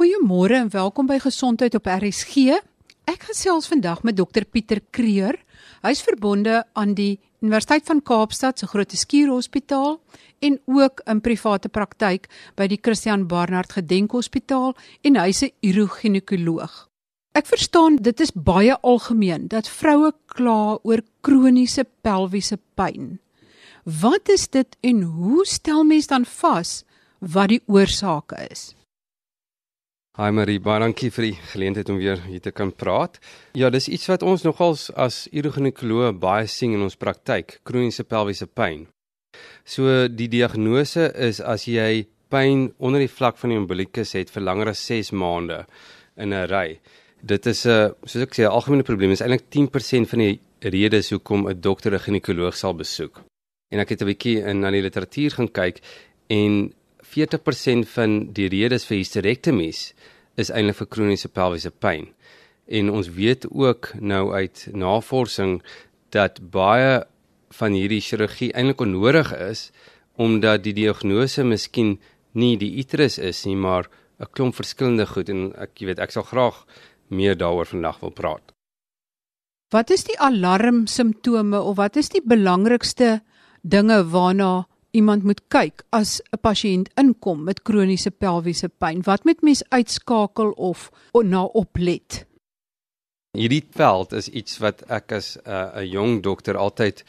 Goeiemôre en welkom by Gesondheid op RSG. Ek gesels vandag met dokter Pieter Kreer. Hy's verbonde aan die Universiteit van Kaapstad se Groote Skuur Hospitaal en ook in private praktyk by die Christian Barnard Gedenkhospitaal en hy's 'n uroginekoloog. Ek verstaan dit is baie algemeen dat vroue kla oor kroniese pelviese pyn. Wat is dit en hoe stel mens dan vas wat die oorsake is? Hi Marie, baie dankie vir die geleentheid om weer hier te kan praat. Ja, dis iets wat ons nogals as uroginekoloog baie sien in ons praktyk, kroniese pelviese pyn. So die diagnose is as jy pyn onder die vlak van die umbilicus het vir langer as 6 maande in 'n ry. Dit is 'n soos ek sê, 'n algemene probleem. Dit is eintlik 10% van die redes hoekom 'n dokter 'n ginekoloog sal besoek. En ek het 'n bietjie in na die literatuur gaan kyk en 40% van die redes vir hysterektomies is eintlik vir kroniese pelviese pyn. En ons weet ook nou uit navorsing dat baie van hierdie chirurgie eintlik onnodig is omdat die diagnose miskien nie die uterus is nie, maar 'n klomp verskillende goed en ek jy weet ek sal graag meer daaroor vandag wil praat. Wat is die alarm simptome of wat is die belangrikste dinge waarna iemand moet kyk as 'n pasiënt inkom met kroniese pelviese pyn? Wat moet mens uitskakel of na oplet? Hierdie veld is iets wat ek as 'n uh, jong dokter altyd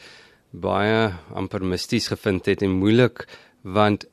baie amper misties gevind het en moeilik want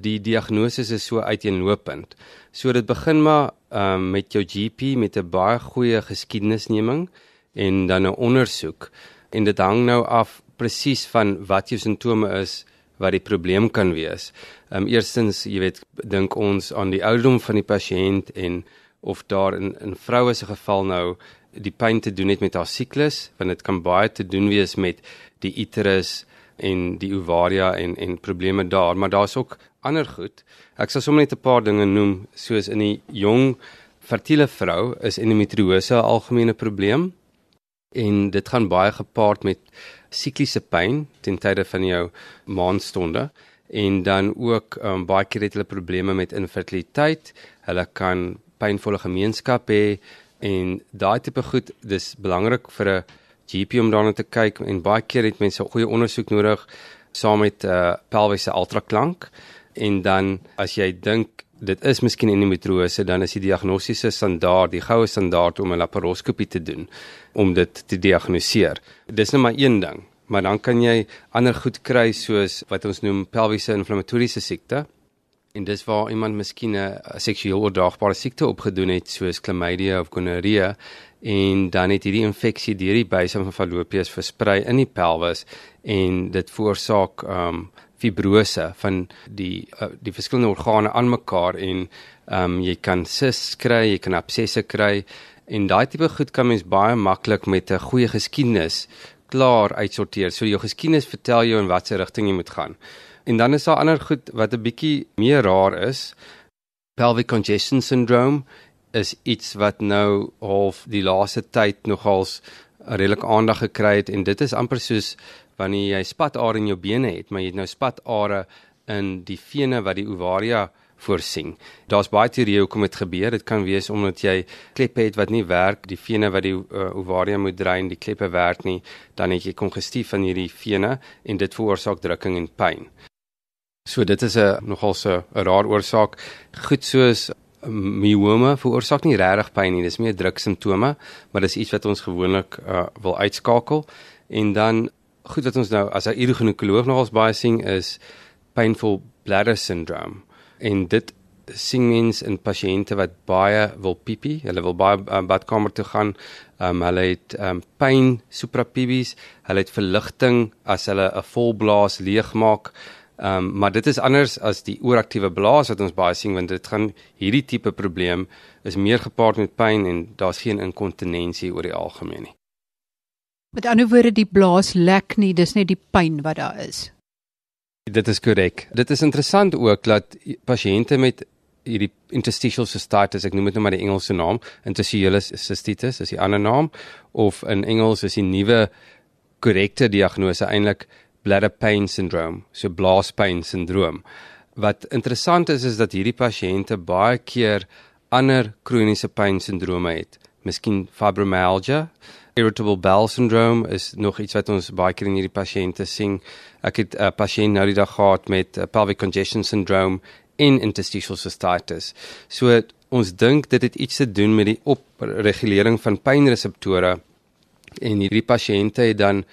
die diagnose is so uiteenlopend. So dit begin maar um, met jou GP met 'n baie goeie geskiedenisneming en dan 'n ondersoek en dit hang nou af presies van wat jou simptome is wat die probleem kan wees. Ehm um, eerstens, jy weet, dink ons aan die ouderdom van die pasiënt en of daar in in vroue se geval nou die pyn te doen het met haar siklus, want dit kan baie te doen wees met die uterus en die ovaria en en probleme daar, maar daar's ook ander goed. Ek sal sommer net 'n paar dinge noem, soos in die jong fertile vrou is endometriose 'n algemene probleem en dit gaan baie gepaard met sikliese pyn ten tye van jou maandstonde en dan ook um, baie keer het hulle probleme met infertiliteit. Hulle kan pynvolle gemeenskap hê en daai tipe goed dis belangrik vir 'n GP om daarna te kyk en baie keer het mense goeie ondersoek nodig saam met 'n uh, pelviese ultraklank en dan as jy dink dit is miskien endometriose dan is die diagnostiese standaard die goue standaard om 'n laparoskopie te doen om dit te diagnoseer. Dis net maar een ding, maar dan kan jy ander goed kry soos wat ons noem pelviese inflammatoriese siekte. En dis waar iemand miskien 'n seksueel oordraagbare siekte opgedoen het soos chlamydia of gonorrhea en dan het hierdie infeksie deur die buise van Fallopius versprei in die pelvis en dit veroorsaak um fibrose van die uh, die verskillende organe aan mekaar en um jy kan cysts kry, jy kan absesse kry en daai tipe goed kan mens baie maklik met 'n goeie geskiedenis klaar uitsorteer. So jou geskiedenis vertel jou in watter rigting jy moet gaan. En dan is daar ander goed wat 'n bietjie meer raar is. Pelvic congestion syndrome is iets wat nou half die laaste tyd nogals redelik aandag gekry het en dit is amper soos wanneer jy spatare in jou bene het, maar jy het nou spatare in die vene wat die ovaria voorsien. Daar's baie teorieë hoekom dit gebeur. Dit kan wees omdat jy kleppe het wat nie werk, die vene wat die uh, ovaria moet drein, die kleppe werk nie, dan het jy kongestief van hierdie vene en dit veroorsaak drukking en pyn. So dit is 'n nogal so 'n raar oorsaak. Goed soos myome veroorsaak nie regtig pyn nie, dis meer druk simptome, maar dis iets wat ons gewoonlik uh, wil uitskakel. En dan goed wat ons nou as 'n urogynekoloog nogals baie sien is painful bladder syndrome en dit sien mens in pasiënte wat baie wil piepie, hulle wil baie um, badkamer toe gaan. Um, hulle het um, pyn suprapubies, hulle het verligting as hulle 'n volblaas leegmaak. Um, maar dit is anders as die ooraktiewe blaas wat ons baie sien want dit gaan hierdie tipe probleem is meer gepaard met pyn en daar's geen inkontinensie oor die algemeen nie. Met ander woorde die blaas lek nie, dis net die pyn wat daar is. Dit is korrek. Dit is interessant ook dat pasiënte met hierdie interstitial cystitis, ek noem dit nou maar die Engelse naam, interstitial cystitis is die ander naam of in Engels is die nuwe korrekte diagnose eintlik bladder pain syndrome, so blaaspyn sindroom. Wat interessant is is dat hierdie pasiënte baie keer ander kroniese pynsindrome het. Miskien fibromyalgia, irritable bowel syndrome is nog iets wat ons baie keer in hierdie pasiënte sien. Ek het 'n pasiënt nou die dag gehad met uh, pelvic congestion syndrome en interstitial cystitis. So ons dink dit het iets te doen met die opregulering van pynreseptore en hierdie pasiënte het dan 'n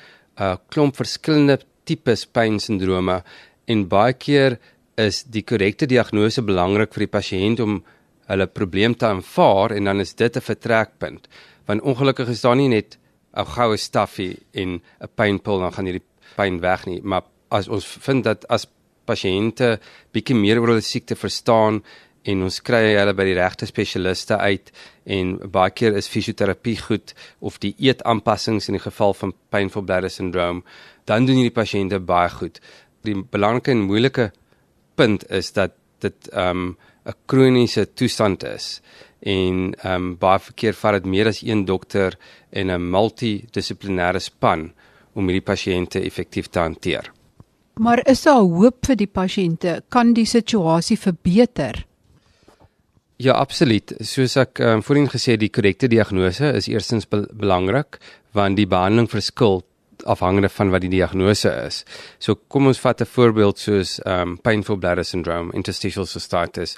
uh, klomp verskillende tipes pynsindrome en baie keer is die korrekte diagnose belangrik vir die pasiënt om hulle probleem te aanvaar en dan is dit 'n vertrekpunt want ongelukkig is daar nie net 'n goue staffie en 'n pynpil dan gaan hierdie pyn weg nie. Maar as ons vind dat as pasiënte bietjie meer oor hulle siekte verstaan en ons kry hulle by die regte spesialiste uit en baie keer is fisioterapie goed of die eetaanpassings in die geval van painful bladder syndrome dan doen hierdie pasiënte baie goed. Die belangrike en moeilike punt is dat dit um 'n kroniese toestand is en ehm um, baie verkeer vat dit meer as een dokter en 'n multidissiplinêre span om hierdie pasiënte effektief te hanteer. Maar is daar hoop vir die pasiënte? Kan die situasie verbeter? Ja, absoluut. Soos ek um, voorheen gesê het, die korrekte diagnose is eerstens be belangrik want die behandeling verskil afhangende van wat die diagnose is. So kom ons vat 'n voorbeeld soos um painful bladder syndrome, interstitial cystitis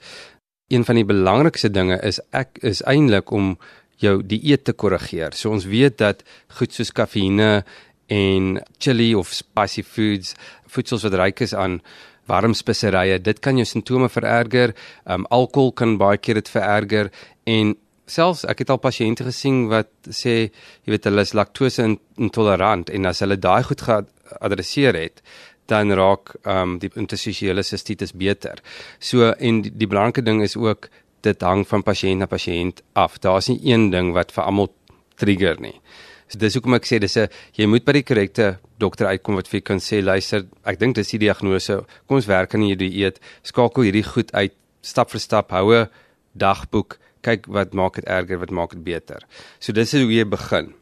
een van die belangrikste dinge is ek is eintlik om jou dieet te korrigeer. So ons weet dat goed soos kafeïne en chili of spicy foods, voedsels wat ryk is aan warm speserye, dit kan jou simptome vererger. Um alkohol kan baie keer dit vererger en selfs ek het al pasiënte gesien wat sê jy weet hulle is laktose intolerant en as hulle daai goed geadresseer het, dan raak ehm um, die interstitiële sistitis beter. So en die, die belangrike ding is ook dit hang van pasiënt na pasiënt af. Daar's nie een ding wat vir almal trigger nie. So dis hoekom ek sê dis 'n jy moet by die korrekte dokter uitkom wat vir kan sê luister, ek dink dis die diagnose. Kom ons werk aan hierdie dieet. Skakel hierdie goed uit stap vir stap. Hou 'n dagboek. Kyk wat maak dit erger, wat maak dit beter. So dis hoe jy begin.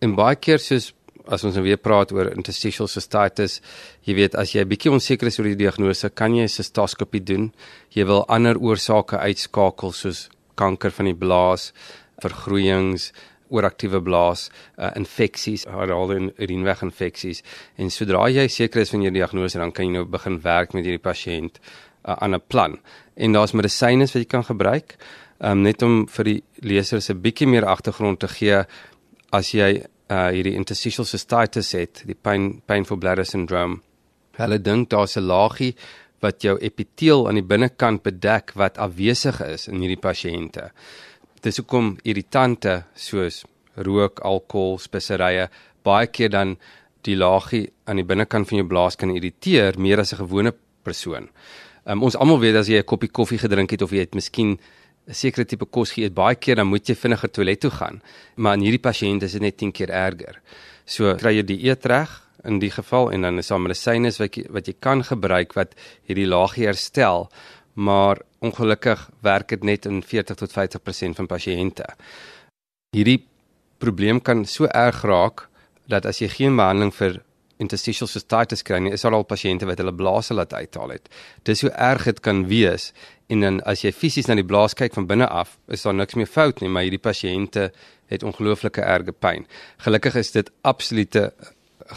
En baie keer soos as ons nou weer praat oor interstitial cystitis, jy weet as jy 'n bietjie onseker is oor die diagnose, kan jy 'n sistoskopie doen. Jy wil ander oorsake uitskakel soos kanker van die blaas, vergroeiings, ooraktiewe blaas, uh, infeksies, harale en urineweg infeksies. En sodra jy seker is van jou diagnose, dan kan jy nou begin werk met hierdie pasiënt uh, aan 'n plan. En daar's medisyne wat jy kan gebruik. Um, net om vir die lesers 'n bietjie meer agtergrond te gee as jy uh hierdie interstitial cystitis het, die pain painful bladder syndrome. Hulle dink daar's 'n laagie wat jou epiteel aan die binnekant bedek wat afwesig is in hierdie pasiënte. Dis hoekom irritante soos rook, alkohol, speserye baie keer dan die laagie aan die binnekant van jou blaas kan irriteer meer as 'n gewone persoon. Um, ons almal weet as jy 'n koppie koffie gedrink het of jy het miskien 'n sekere tipe kos geëet, baie keer dan moet jy vinniger toilet toe gaan. Maar in hierdie pasiënt is dit net 10 keer erger. So kry jy die eet reg in die geval en dan is daar medisyne wat jy wat jy kan gebruik wat hierdie laagie herstel, maar ongelukkig werk dit net in 40 tot 50% van pasiënte. Hierdie probleem kan so erg raak dat as jy geen behandeling vir interstitial cystitis kry nie, is daar al pasiënte wat hulle blaase laat uithaal het. Dis hoe erg dit kan wees en dan as jy fisies na die blaas kyk van binne af, is daar niks meer fout nie, maar hierdie pasiënte het ongelooflike erge pyn. Gelukkig is dit absolute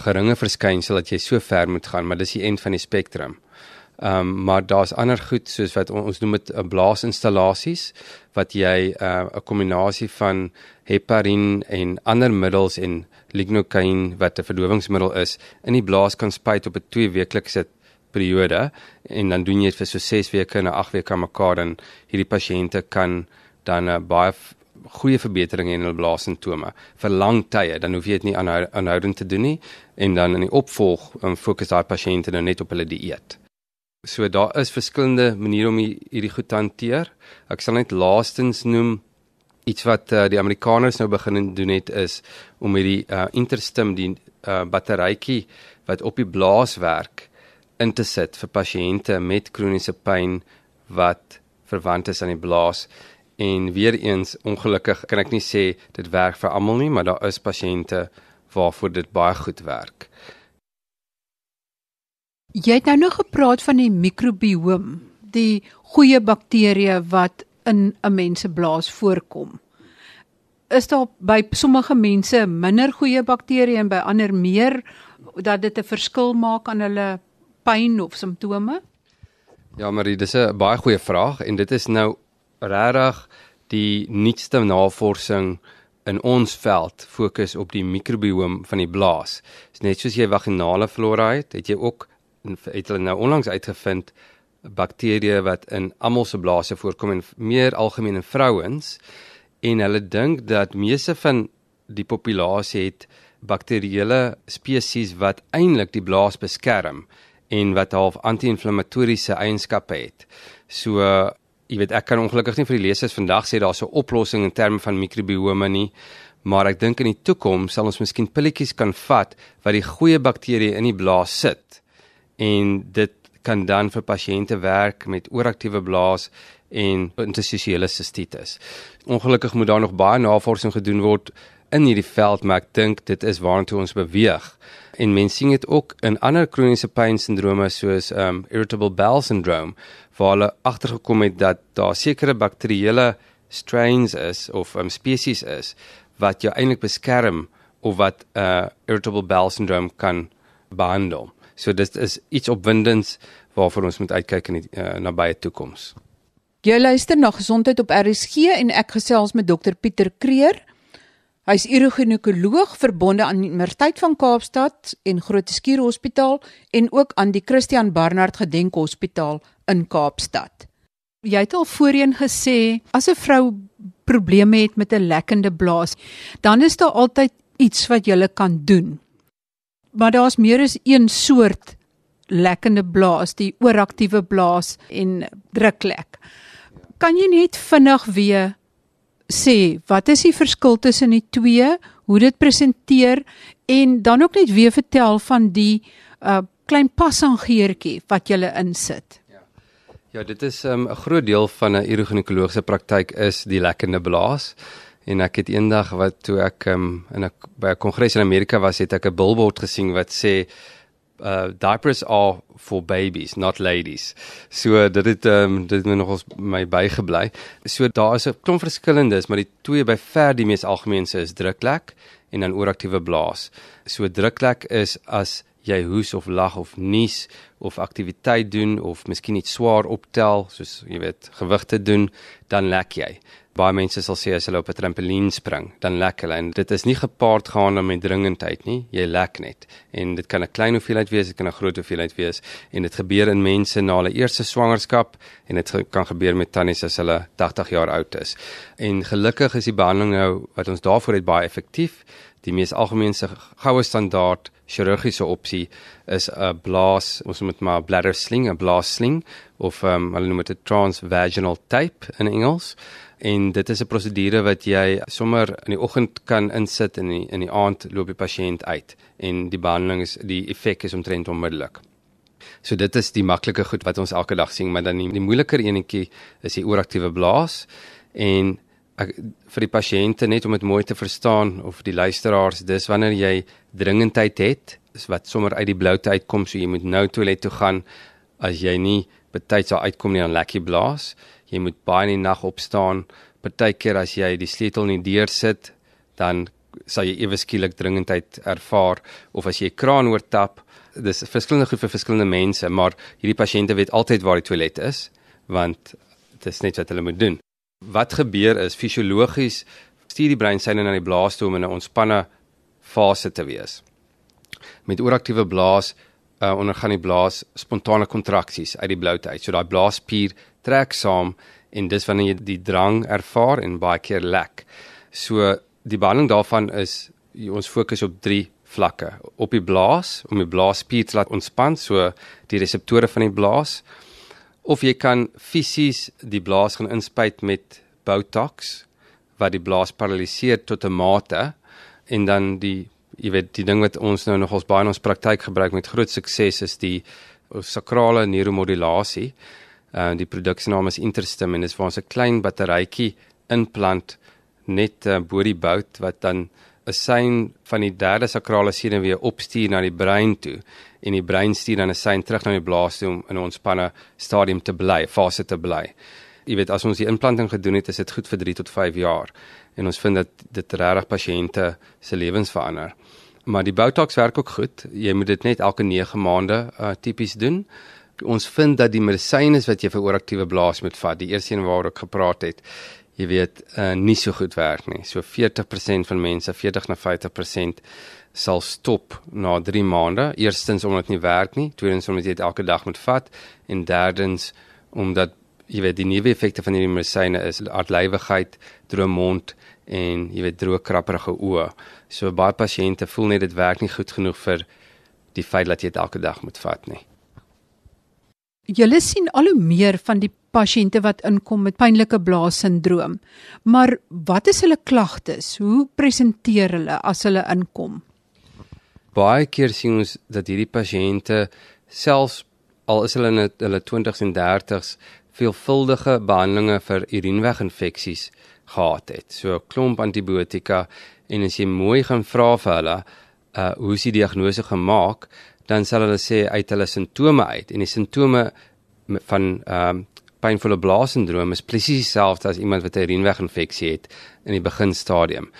geringe verskynsel dat jy so ver moet gaan, maar dis die end van die spektrum. Ehm um, maar daar's ander goed soos wat on, ons noem dit 'n blaasinstallasies wat jy uh, 'n uh, kombinasie van heparin en ander middels en lignocaine wat 'n verdowingsmiddel is in die blaas kan spuit op 'n 2 weeklikse periode en dan doen jy dit vir so 6 weke en 8 weke aan mekaar dan hierdie pasiënte kan dan uh, baie goeie verbetering in hulle blaassintome vir lang tye dan hoef jy dit nie aanhou, aanhoudend te doen nie en dan in die opvolg um, fokus daai pasiënte nou net op hulle dieet. So daar is verskillende maniere om hierdie goed te hanteer. Ek sal net laastens noem iets wat uh, die Amerikaners nou begin doen het is om hierdie uh, interstim die uh, batterytjie wat op die blaas werk in te sit vir pasiënte met kroniese pyn wat verwant is aan die blaas en weer eens ongelukkig kan ek nie sê dit werk vir almal nie maar daar is pasiënte waarvoor dit baie goed werk. Jy het nou nog gepraat van die mikrobiom, die goeie bakterieë wat in 'n mens se blaas voorkom. Is daar by sommige mense minder goeie bakterieë en by ander meer dat dit 'n verskil maak aan hulle pyn of simptome? Ja, Marie, dis 'n baie goeie vraag en dit is nou regtig die nuutste navorsing in ons veld fokus op die mikrobiom van die blaas. Dis net soos jy vaginale flora het, het jy ook het hulle nou onlangs uitgevind bakterieë wat in almal se blaase voorkom en meer algemeen in vrouens en hulle dink dat meeste van die populasie het bakterieële spesies wat eintlik die blaas beskerm en wat half anti-inflammatoriese eienskappe het. So uh, jy weet ek kan ongelukkig nie vir die lesers vandag sê daar's 'n oplossing in terme van mikrobiome nie, maar ek dink in die toekoms sal ons miskien pilletjies kan vat wat die goeie bakterieë in die blaas sit en dit kan dan vir pasiënte werk met ooraktiewe blaas en interstitiële sistitis. Ongelukkig moet daar nog baie navorsing gedoen word in hierdie veld, maar ek dink dit is waartoe ons beweeg en mense sien dit ook in ander kroniese pynsindrome soos um irritable bowel syndrome waar hulle agtergekom het dat daar sekere bakterieële strains is of um spesies is wat jou eintlik beskerm of wat uh irritable bowel syndrome kan behandel. So dit is iets opwindends waarvoor ons moet uitkyk in die uh, nabye toekoms. Jy luister na gesondheid op RSG en ek gesels met dokter Pieter Kreer. Hy is urogynekoloog verbonde aan die Universiteit van Kaapstad en Groote Schuur Hospitaal en ook aan die Christian Barnard Gedenkhospitaal in Kaapstad. Jy het al voorheen gesê as 'n vrou probleme het met 'n lekkende blaas, dan is daar altyd iets wat jy kan doen. Maar daar's meer as een soort lekkende blaas, die ooraktiewe blaas en druklek. Kan jy net vinnig weer sê wat is die verskil tussen die twee, hoe dit presenteer en dan ook net weer vertel van die uh klein passangeertjie wat jy insit. Ja. Ja, dit is um, 'n um, groot deel van 'n uroginekologiese praktyk is die lekkende blaas. En ek het eendag wat toe ek um, in 'n by 'n kongres in Amerika was, het ek 'n billboard gesien wat sê uh diapers are for babies not ladies. So dit het um, dit het nog ons my bygebly. So daar is 'n klomp verskillendes, maar die twee by ver die mees algemeenste is druklek en dan ooraktiewe blaas. So druklek is as jy hoes of lag of nies of aktiwiteit doen of miskien iets swaar optel, soos jy weet, gewigte doen, dan lek jy baie mense sal sê as hulle op 'n trampolien spring, dan lek hulle en dit is nie gepaard gaan met dringendheid nie, jy lek net. En dit kan 'n klein hoeveelheid wees, dit kan 'n groot hoeveelheid wees en dit gebeur in mense na hulle eerste swangerskap en dit kan gebeur met tannies as hulle 80 jaar oud is. En gelukkig is die behandeling nou wat ons daarvoor het baie effektief. Die mees algemeenste goue standaard chirurgiese opsie is 'n blaas, ons moet maar bladder sling, 'n blaas sling of um, hulle noem dit 'n transvaginal tape in Engels en dit is 'n prosedure wat jy sommer in die oggend kan insit en in die, in die aand loop die pasiënt uit en die behandeling is die effek is omtrent onmiddellik. So dit is die maklike goed wat ons elke dag sien, maar dan die, die moeiliker enetjie is die ooraktiewe blaas en ek, vir die pasiënte net om dit mooi te verstaan of die luisteraars, dis wanneer jy dringendheid het, is wat sommer uit die bloute uitkom, so jy moet nou toilet toe gaan as jy nie betyds sal uitkom nie aan lekker blaas jy moet baie in die nag opstaan. Partykeer as jy die sleutel in die deur sit, dan sal jy ewe skielik dringendheid ervaar of as jy kraan oortap. Dis verskillende goed vir verskillende mense, maar hierdie pasiënte weet altyd waar die toilet is, want dit is net wat hulle moet doen. Wat gebeur is fisiologies stuur die brein syne na die blaas toe om in 'n ontspanne fase te wees. Met ooraktiewe blaas uh, ondergaan die blaas spontane kontraksies uit die bloute uit. So daai blaaspier trek saam en dis wanneer jy die drang ervaar en baie keer lek. So die behandeling daarvan is ons fokus op drie vlakke. Op die blaas om die blaaspier te laat ontspan, so die reseptore van die blaas. Of jy kan fisies die blaas gaan inspuit met Botox wat die blaas paraliseer tot 'n mate en dan die jy weet die ding wat ons nou nog ons baie in ons praktyk gebruik met groot sukses is die sakrale neuromodulasie uh die produk se naam is Interstim en dit is waar ons 'n klein batterytjie inplant net uh, bo die bout wat dan 'n sein van die derde sakrale senuwee opstuur na die brein toe en die brein stuur dan 'n sein terug na die blaas toe om in 'n ontspanne stadium te bly, fase te bly. Jy weet as ons die implanting gedoen het, is dit goed vir 3 tot 5 jaar en ons vind dat dit regtig pasiënte se lewens verander. Maar die Botox werk ook goed. Jy moet dit net elke 9 maande uh, tipies doen. Ons vind dat die medisyne wat jy vir ooraktiewe blaas moet vat, die eerste een waaroor ek gepraat het, jy weet, uh, nie so goed werk nie. So 40% van mense, 40 na 50% sal stop na 3 maande. Eerstens omdat dit nie werk nie, tweedens omdat jy dit elke dag moet vat en derdens omdat jy weet die nuwe effekte van hierdie medisyne is hartlywigheid, droë mond en jy weet droë krapperige oë. So baie pasiënte voel net dit werk nie goed genoeg vir die feit dat jy dit elke dag moet vat nie. Julle sien al hoe meer van die pasiënte wat inkom met pynlike blaasindroom. Maar wat is hulle klagtes? Hoe presenteer hulle as hulle inkom? Baie keer sien ons dat hierdie pasiënte selfs al is hulle in hulle 20s en 30s veelvuldige behandelings vir urineweginfeksies gehad het. So 'n klomp antibiotika en as jy mooi gaan vra vir hulle, uh hoe is die diagnose gemaak, dan sal hulle sê uit hulle simptome uit en die simptome van ehm um, pynvolle blaasindroom is presies dieselfde as iemand wat 'n urineweginfeksie het in die beginstadium.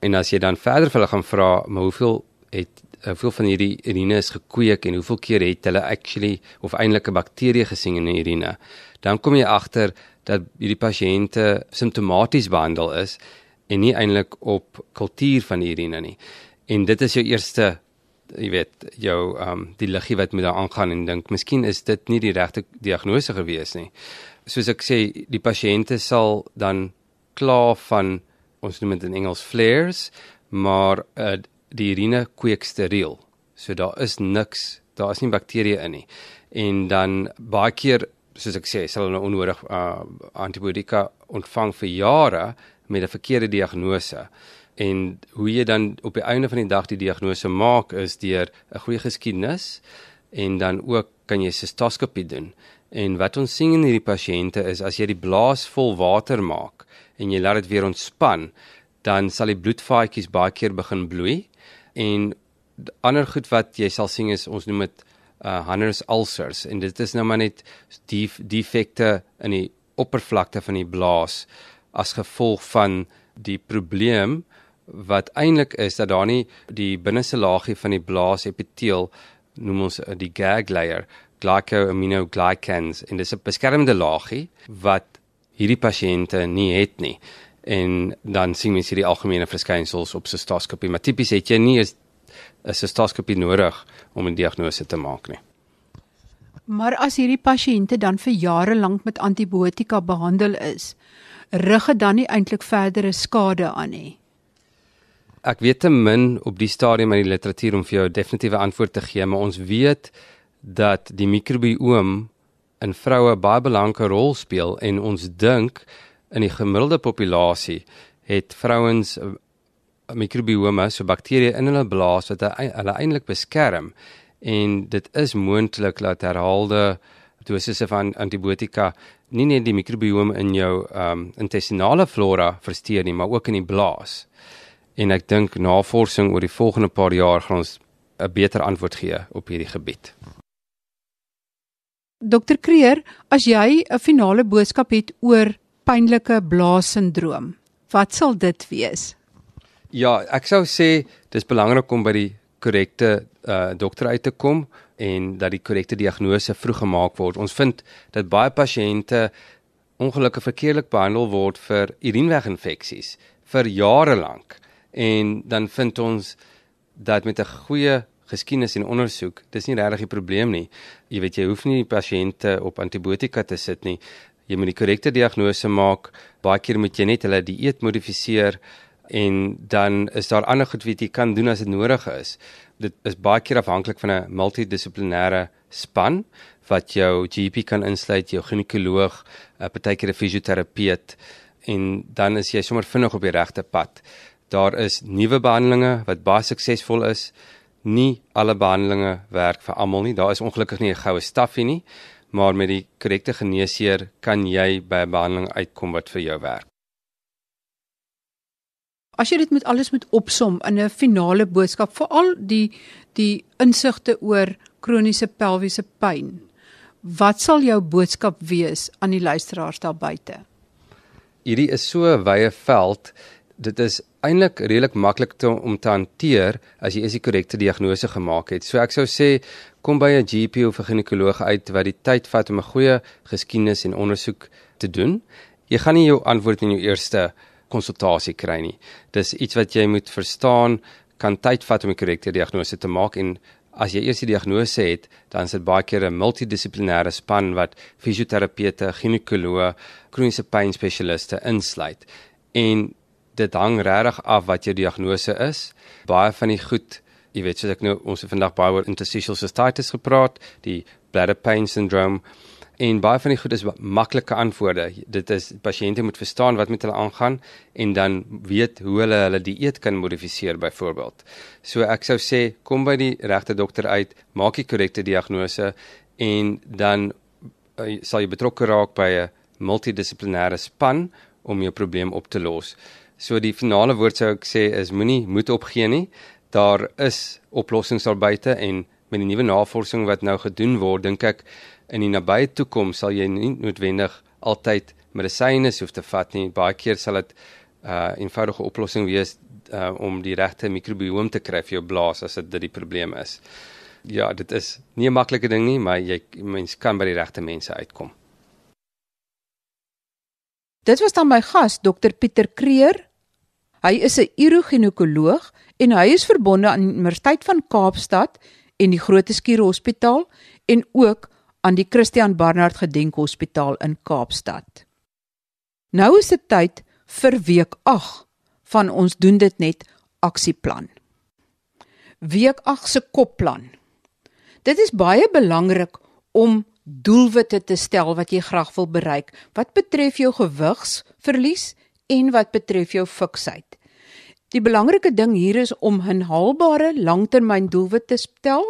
En as jy dan verder vir hulle gaan vra, maar hoeveel het hoeveel van hierdie urine is gekweek en hoeveel keer het hulle actually of eintlik 'n bakterie gesien in die urine, dan kom jy agter dat hierdie pasiënte simptomaties behandel is en nie eintlik op kultuur van die urine nie. En dit is jou eerste jy weet jou ehm um, die liggie wat met daar aangaan en dink miskien is dit nie die regte diagnose gewees nie. Soos ek sê, die pasiënte sal dan kla van ons noem dit in Engels flares, maar uh, die urine kweek steriel. So daar is niks, daar is nie bakterieë in nie. En dan baie keer, soos ek sê, sal hulle onnodig uh, antibiotika ontvang vir jare met 'n verkeerde diagnose. En hoe jy dan op die einde van die dag die diagnose maak is deur 'n goeie geskiedenis en dan ook kan jy sistoskopie doen. En wat ons sien in hierdie pasiënte is as jy die blaas vol water maak en jy laat dit weer ontspan, dan sal die bloedvaatjies baie keer begin bloei en ander goed wat jy sal sien is ons noem dit uh Hanner's ulcers en dit is nou maar net die defekte in die oppervlakte van die blaas as gevolg van die probleem wat eintlik is dat daar nie die binneste laagie van die blaas epiteel noem ons uh, die gag layer glycoaminoglycans en dis 'n beskermende laagie wat hierdie pasiënte nie het nie en dan sien mens hierdie algemene verskynsels op sistoskopie maar tipies het jy nie 'n sistoskopie nodig om 'n diagnose te maak nie. Maar as hierdie pasiënte dan vir jare lank met antibiotika behandel is, rig dit dan nie eintlik verdere skade aan nie. Ek weet te min op die stadium in die literatuur om vir jou 'n definitiewe antwoord te gee, maar ons weet dat die mikrobioom in vroue baie belangrike rol speel en ons dink in die gemiddelde populasie het vrouens eh, mikrobiome, so bakterieë in hulle blaas wat hulle eintlik beskerm en dit is moontlik dat herhaalde dosisse van antibiotika nie net die mikrobiome in jou um intestinale flora versteur nie, maar ook in die blaas. En ek dink navorsing oor die volgende paar jaar gaan ons 'n beter antwoord gee op hierdie gebied. Dokter Kreer, as jy 'n finale boodskap het oor pynlike blaasindroom. Wat sal dit wees? Ja, ek sou sê dis belangrik om by die korrekte uh dokter uit te kom en dat die korrekte diagnose vroeg gemaak word. Ons vind dat baie pasiënte ongelukkig verkeerlik behandel word vir urineweginfeksies vir jare lank. En dan vind ons dat met 'n goeie geskiedenis en ondersoek, dis nie regtig 'n probleem nie. Jy weet jy hoef nie die pasiënte op antibiotika te sit nie jy moet die korrekte diagnose maak. Baie keer moet jy net hulle dieet modifiseer en dan is daar ander goed wat jy kan doen as dit nodig is. Dit is baie keer afhanklik van 'n multidissiplinêre span wat jou GP kan insluit, jou ginekoloog, 'n partykeer 'n fisioterapeut en dan is jy sommer vinnig op die regte pad. Daar is nuwe behandelings wat baie suksesvol is. Nie alle behandelings werk vir almal nie. Daar is ongelukkig nie 'n goue stafie nie maar met die korrekte geneesheer kan jy by 'n behandeling uitkom wat vir jou werk. As jy dit met alles moet opsom in 'n finale boodskap vir al die die insigte oor kroniese pelviese pyn. Wat sal jou boodskap wees aan die luisteraars daar buite? Hierdie is so 'n wye veld. Dit is eintlik redelik maklik te, om te hanteer as jy is die korrekte diagnose gemaak het. So ek sou sê kom by 'n GP of 'n ginekoloog uit wat die tyd vat om 'n goeie geskiedenis en ondersoek te doen. Jy gaan nie jou antwoord in jou eerste konsultasie kry nie. Dis iets wat jy moet verstaan, kan tyd vat om 'n korrekte diagnose te maak en as jy eers die diagnose het, dan is dit baie keer 'n multidissiplinêre span wat fisioterapeute, ginekoloë, kroniese pyn spesialiste insluit. En dit hang regtig af wat jou diagnose is. Baie van die goed, jy weet, soos ek nou ons het vandag baie oor interstitial cystitis gepraat, die bladder pain syndrome en baie van die goed is maklike antwoorde. Dit is pasiënte moet verstaan wat met hulle aangaan en dan weet hoe hulle hulle dieet kan modifiseer byvoorbeeld. So ek sou sê kom by die regte dokter uit, maak die korrekte diagnose en dan uh, sal jy betrokke raak by 'n multidissiplinêre span om jou probleem op te los. So die finale woord sou ek sê is moenie moed opgee nie. Daar is oplossings daar buite en met die nuwe navorsing wat nou gedoen word, dink ek in die nabye toekoms sal jy nie noodwendig altyd medisyne hoef te vat nie. Baie keer sal dit 'n uh, eenvoudige oplossing wees uh, om die regte mikrobiom te kry vir jou blaas as dit die probleem is. Ja, dit is nie 'n maklike ding nie, maar jy mens kan by die regte mense uitkom. Dit was dan my gas, Dr Pieter Kreer. Hy is 'n uroginekoloog en hy is verbonde aan die Universiteit van Kaapstad en die Groote Skuur Hospitaal en ook aan die Christian Barnard Gedenkhospitaal in Kaapstad. Nou is dit tyd vir week 8 van ons doen dit net aksieplan. Week 8 se kopplan. Dit is baie belangrik om doelwitte te stel wat jy graag wil bereik wat betref jou gewigsverlies en wat betref jou fiksheid. Die belangrike ding hier is om 'n haalbare langtermyndoelwit te stel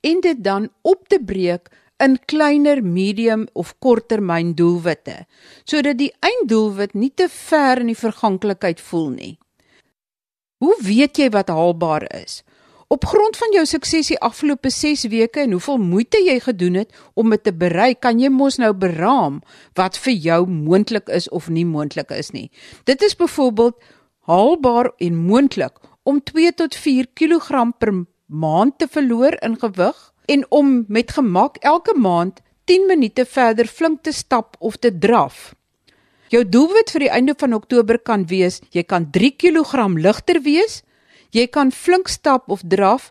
en dit dan op te breek in kleiner, medium of korttermyn doelwitte sodat die einddoelwit nie te ver in die verganklikheid voel nie. Hoe weet jy wat haalbaar is? Op grond van jou sukses die afgelope 6 weke en hoeveel moeite jy gedoen het om dit te bereik, kan jy mos nou beraam wat vir jou moontlik is of nie moontlik is nie. Dit is byvoorbeeld haalbaar en moontlik om 2 tot 4 kg per maand te verloor in gewig en om met gemak elke maand 10 minute verder flink te stap of te draf. Jou doelwit vir die einde van Oktober kan wees: jy kan 3 kg ligter wees, jy kan flink stap of draf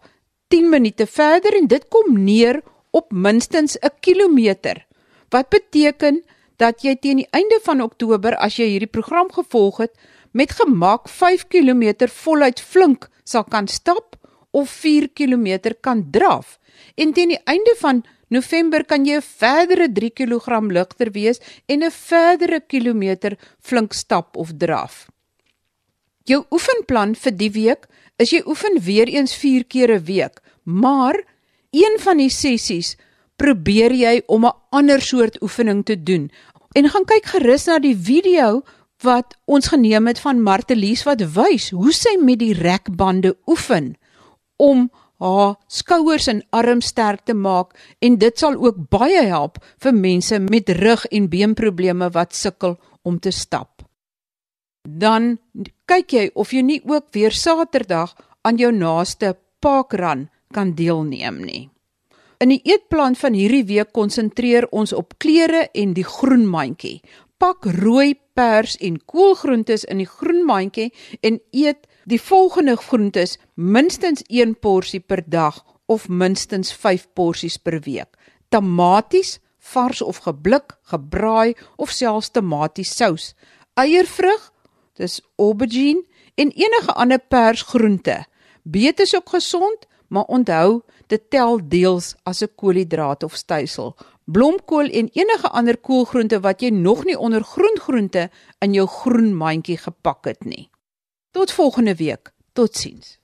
10 minute verder en dit kom neer op minstens 'n kilometer. Wat beteken dat jy teen die einde van Oktober as jy hierdie program gevolg het, met gemak 5 km voluit flink sal kan stap of 4 km kan draf. En teen die einde van November kan jy 'n verdere 3 kg ligter wees en 'n verdere kilometer flink stap of draf. Jou oefenplan vir die week is jy oefen weer eens 4 keer 'n week, maar een van die sessies probeer jy om 'n ander soort oefening te doen. En gaan kyk gerus na die video wat ons geneem het van Martelies wat wys hoe sy met die rekbande oefen om haar skouers en arms sterk te maak en dit sal ook baie help vir mense met rug en beenprobleme wat sukkel om te stap. Dan kyk jy of jy nie ook weer Saterdag aan jou naaste parkrun kan deelneem nie. In die eetplan van hierdie week konsentreer ons op kleure en die groenmandjie. Pak rooi, pers en koolgroentes in die groenmandjie en eet Die volgende groentes minstens 1 porsie per dag of minstens 5 porsies per week. Tamaties, vars of geblik, gebraai of selfs tamatiesous. Eiervrug, dis aubergine en enige ander persgroente. Beet is ook gesond, maar onthou, dit tel deels as 'n koolhidraat of stysel. Blomkool en enige ander koolgroente wat jy nog nie onder groengroente in jou groenmandjie gepak het nie. Tot volgende week. Totsiens.